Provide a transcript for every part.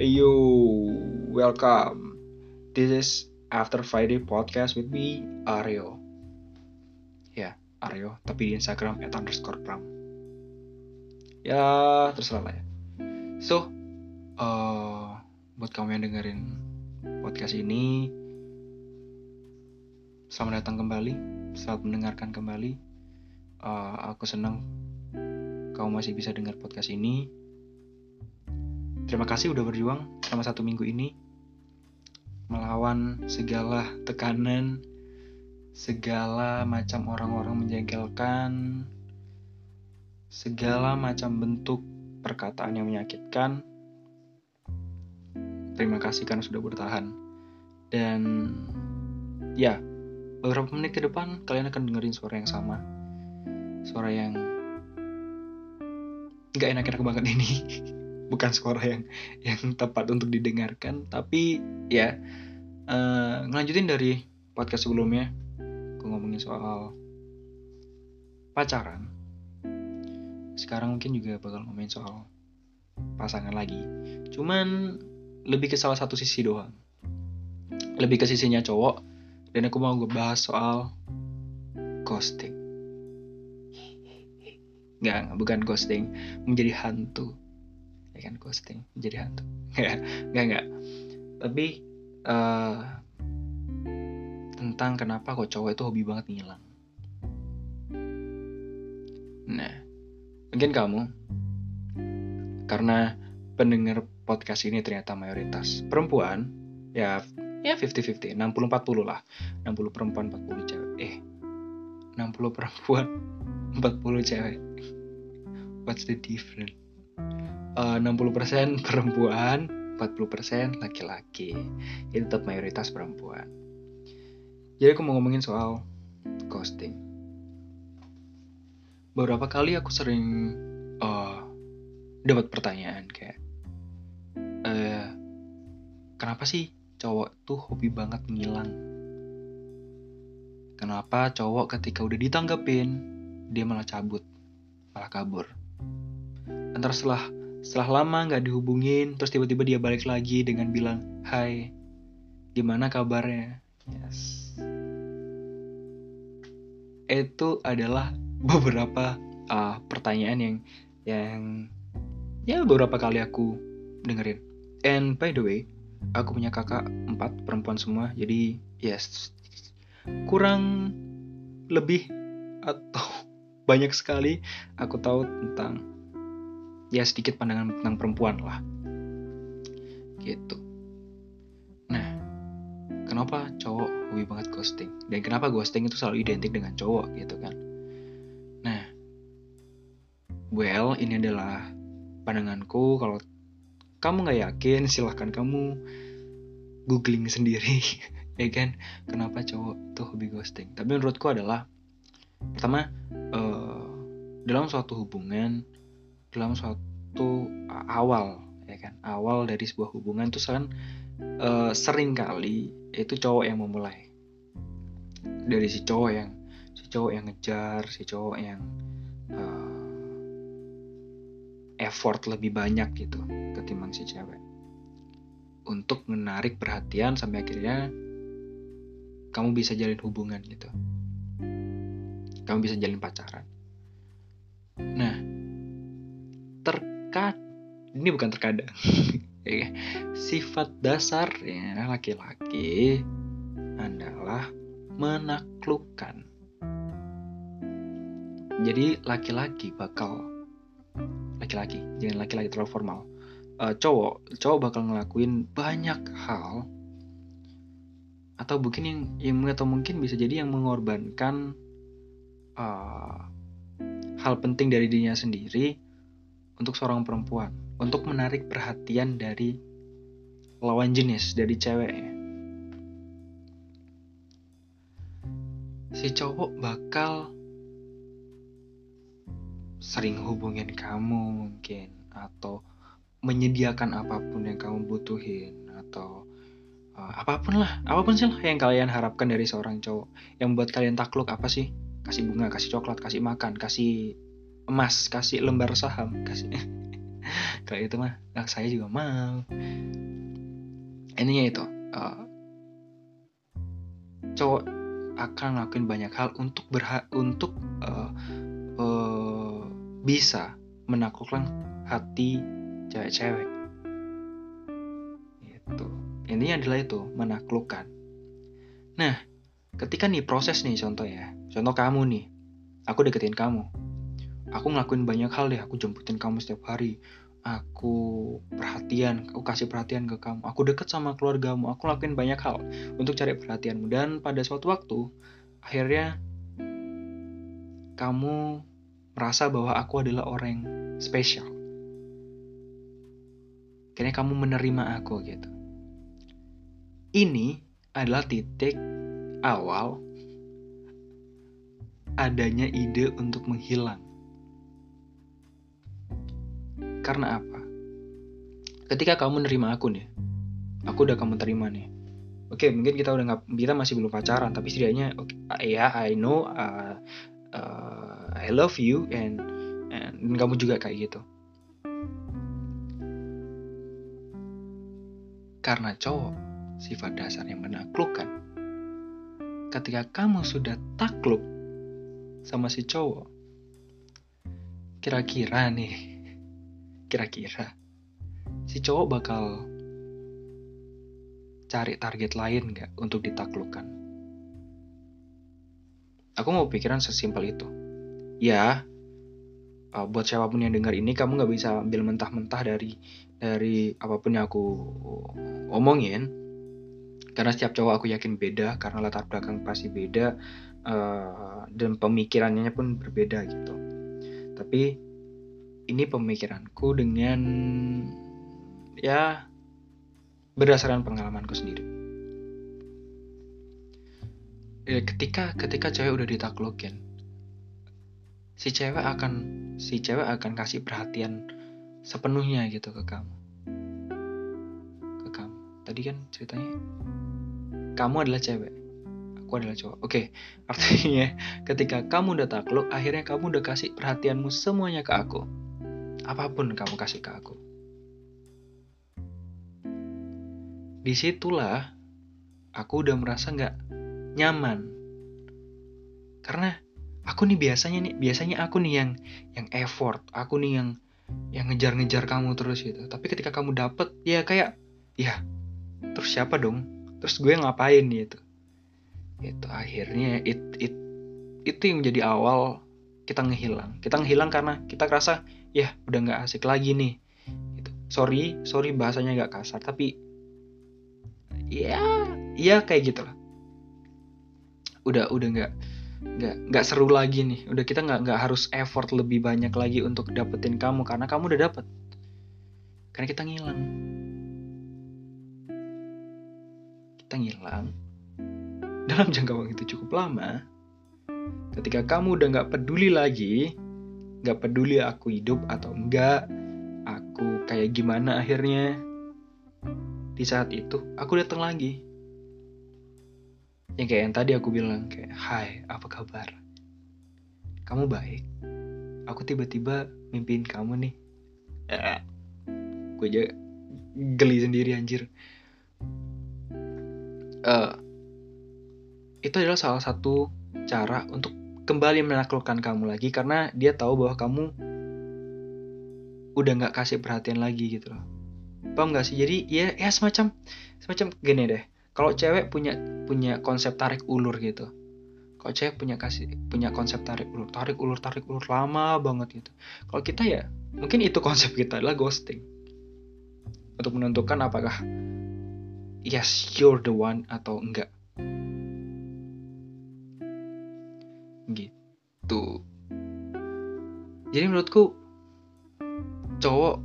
Yo, welcome. This is After Friday podcast with me, Aryo. Ya, Aryo, tapi di Instagram at underscore pram. Ya, terserah lah ya. So, uh, buat kamu yang dengerin podcast ini, selamat datang kembali, selamat mendengarkan kembali. Uh, aku senang kamu masih bisa dengar podcast ini. Terima kasih udah berjuang selama satu minggu ini melawan segala tekanan, segala macam orang-orang menjengkelkan, segala macam bentuk perkataan yang menyakitkan. Terima kasih karena sudah bertahan. Dan ya, beberapa menit ke depan kalian akan dengerin suara yang sama. Suara yang nggak enak-enak banget ini. bukan suara yang yang tepat untuk didengarkan tapi ya uh, ngelanjutin dari podcast sebelumnya aku ngomongin soal pacaran. Sekarang mungkin juga bakal ngomongin soal pasangan lagi. Cuman lebih ke salah satu sisi doang. Lebih ke sisinya cowok dan aku mau ngebahas soal ghosting. Nggak, bukan ghosting menjadi hantu kan ghosting jadi hantu. Nggak nggak tapi uh, tentang kenapa kok cowok itu hobi banget ngilang. Nah mungkin kamu karena pendengar podcast ini ternyata mayoritas perempuan ya ya. 50-50 60-40 lah. 60 perempuan 40 cewek. Eh 60 perempuan 40 cewek. What's the difference uh, 60% perempuan, 40% laki-laki. Itu tetap mayoritas perempuan. Jadi aku mau ngomongin soal ghosting. Beberapa kali aku sering uh, dapat pertanyaan kayak, uh, kenapa sih cowok tuh hobi banget ngilang? Kenapa cowok ketika udah ditanggepin, dia malah cabut, malah kabur? Antara setelah setelah lama nggak dihubungin, terus tiba-tiba dia balik lagi dengan bilang, Hai, gimana kabarnya? Yes. Itu adalah beberapa uh, pertanyaan yang yang ya beberapa kali aku dengerin. And by the way, aku punya kakak empat perempuan semua, jadi yes kurang lebih atau banyak sekali aku tahu tentang ya sedikit pandangan tentang perempuan lah. Gitu. Nah kenapa cowok hobi banget ghosting? Dan kenapa ghosting itu selalu identik dengan cowok gitu kan? Nah well ini adalah pandanganku. Kalau kamu nggak yakin silahkan kamu googling sendiri ya kan? Kenapa cowok tuh hobi ghosting? Tapi menurutku adalah pertama uh, dalam suatu hubungan dalam suatu awal ya kan? Awal dari sebuah hubungan itu kan uh, sering kali itu cowok yang memulai. Dari si cowok yang si cowok yang ngejar si cowok yang uh, effort lebih banyak gitu ketimbang si cewek. Untuk menarik perhatian sampai akhirnya kamu bisa jalin hubungan gitu. Kamu bisa jalin pacaran. Nah ini bukan terkadang. Ya, sifat dasar ya laki-laki adalah menaklukkan. Jadi laki-laki bakal laki-laki jangan laki-laki terlalu formal. Uh, cowok cowok bakal ngelakuin banyak hal atau mungkin yang, yang atau mungkin bisa jadi yang mengorbankan uh, hal penting dari dirinya sendiri untuk seorang perempuan untuk menarik perhatian dari lawan jenis dari ceweknya si cowok bakal sering hubungin kamu mungkin atau menyediakan apa pun yang kamu butuhin atau uh, apa pun lah apa pun sih lah yang kalian harapkan dari seorang cowok. Yang buat kalian takluk apa sih? Kasih bunga kasih coklat kasih makan kasih emas kasih lembar saham kasih. Kalau itu mah. Nah, saya juga mau. Intinya itu uh, cowok akan ngelakuin banyak hal untuk berha untuk uh, uh, bisa menaklukkan hati cewek-cewek. Itu intinya adalah itu menaklukkan. Nah ketika nih proses nih contoh ya. Contoh kamu nih. Aku deketin kamu aku ngelakuin banyak hal deh aku jemputin kamu setiap hari aku perhatian, aku kasih perhatian ke kamu, aku deket sama keluargamu, aku lakuin banyak hal untuk cari perhatianmu dan pada suatu waktu akhirnya kamu merasa bahwa aku adalah orang yang spesial. Kayaknya kamu menerima aku gitu. Ini adalah titik awal adanya ide untuk menghilang karena apa? Ketika kamu nerima aku nih, aku udah kamu terima nih. Oke, mungkin kita udah nggak, kita masih belum pacaran, tapi setidaknya, okay, ya, I know, uh, uh, I love you, and, and dan kamu juga kayak gitu. Karena cowok sifat dasarnya menaklukkan. Ketika kamu sudah takluk sama si cowok, kira-kira nih kira-kira si cowok bakal cari target lain nggak untuk ditaklukkan? Aku mau pikiran sesimpel itu. Ya, uh, buat siapa pun yang dengar ini, kamu nggak bisa ambil mentah-mentah dari dari apa pun yang aku omongin. Karena setiap cowok aku yakin beda, karena latar belakang pasti beda, uh, dan pemikirannya pun berbeda gitu. Tapi ini pemikiranku dengan ya berdasarkan pengalamanku sendiri. Ya, ketika ketika cewek udah ditaklukin, si cewek akan si cewek akan kasih perhatian sepenuhnya gitu ke kamu. Ke kamu. Tadi kan ceritanya kamu adalah cewek aku adalah cowok. Oke, okay, artinya ketika kamu udah takluk, akhirnya kamu udah kasih perhatianmu semuanya ke aku apa pun kamu kasih ke aku. Di situlah aku udah merasa nggak nyaman. Karena aku nih biasanya nih, biasanya aku nih yang yang effort, aku nih yang yang ngejar-ngejar kamu terus gitu. Tapi ketika kamu dapet, ya kayak, ya terus siapa dong? Terus gue ngapain gitu? Itu akhirnya it, it, itu yang menjadi awal kita ngehilang. Kita ngehilang karena kita kerasa ya udah nggak asik lagi nih. Gitu. sorry sorry bahasanya nggak kasar tapi ya ya kayak gitu lah. Udah udah nggak nggak nggak seru lagi nih. Udah kita nggak nggak harus effort lebih banyak lagi untuk dapetin kamu karena kamu udah dapet. Karena kita ngilang. Kita ngilang. Dalam jangka waktu cukup lama ketika kamu udah nggak peduli lagi Gak peduli aku hidup atau enggak, aku kayak gimana akhirnya. Di saat itu, aku datang lagi. Yang kayak yang tadi aku bilang, kayak, Hai, apa kabar? Kamu baik? Aku tiba-tiba mimpiin kamu nih. Eh, gue aja geli sendiri anjir. Uh, itu adalah salah satu cara untuk kembali menaklukkan kamu lagi karena dia tahu bahwa kamu udah nggak kasih perhatian lagi gitu loh. Paham nggak sih? Jadi ya ya semacam semacam gini deh. Kalau cewek punya punya konsep tarik ulur gitu. Kalau cewek punya kasih punya konsep tarik ulur tarik ulur tarik ulur lama banget gitu. Kalau kita ya mungkin itu konsep kita adalah ghosting. Untuk menentukan apakah yes you're the one atau enggak gitu. Jadi menurutku cowok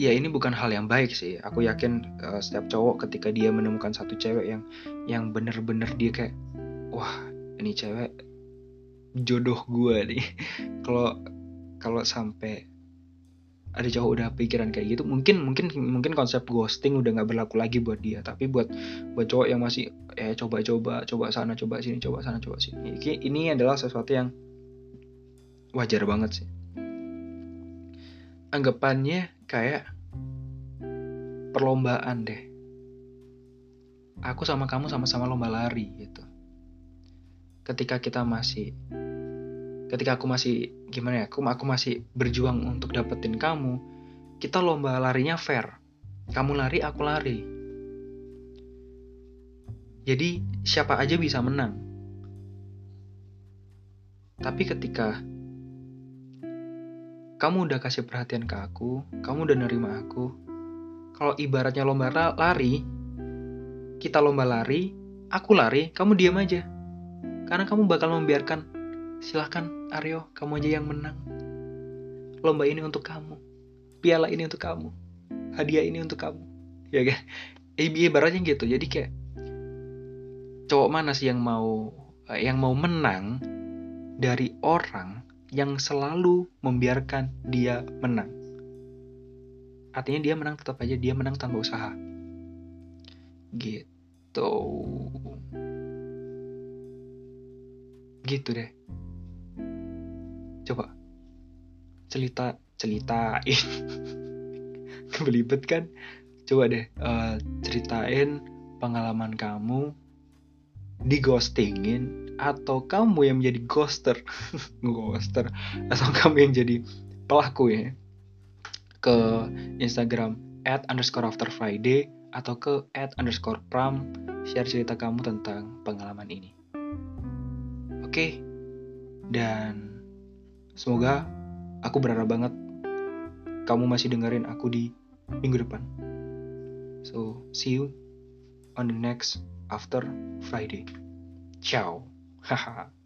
ya ini bukan hal yang baik sih. Aku yakin uh, setiap cowok ketika dia menemukan satu cewek yang yang bener-bener dia kayak wah ini cewek jodoh gue nih. Kalau kalau sampai ada cowok udah pikiran kayak gitu mungkin mungkin mungkin konsep ghosting udah nggak berlaku lagi buat dia. Tapi buat buat cowok yang masih eh coba-coba coba sana coba sini coba sana coba sini. Ini adalah sesuatu yang wajar banget sih. Anggapannya kayak perlombaan deh. Aku sama kamu sama-sama lomba lari gitu. Ketika kita masih ketika aku masih gimana ya aku aku masih berjuang untuk dapetin kamu kita lomba larinya fair. Kamu lari aku lari. Jadi siapa aja bisa menang. Tapi ketika kamu udah kasih perhatian ke aku kamu udah nerima aku kalau ibaratnya lomba lari kita lomba lari, aku lari, kamu diam aja. Karena kamu bakal membiarkan, silahkan Aryo, kamu aja yang menang. Lomba ini untuk kamu, piala ini untuk kamu, hadiah ini untuk kamu. Ya kan? Ibaratnya gitu, jadi kayak cowok mana sih yang mau yang mau menang dari orang yang selalu membiarkan dia menang. Artinya dia menang tetap aja dia menang tanpa usaha. Gitu gitu deh coba. Cerita ceritain. Kebelibet kan? Coba deh uh, ceritain pengalaman kamu di ghostingin atau kamu yang menjadi ghoster. Ghoster. Atau kamu yang jadi pelaku ya. Ke Instagram at underscore after Friday atau ke at underscore pram. Share cerita kamu tentang pengalaman ini. Oke, dan semoga aku berharap banget kamu masih dengerin aku di minggu depan. So, see you on the next after Friday. Ciao. Haha.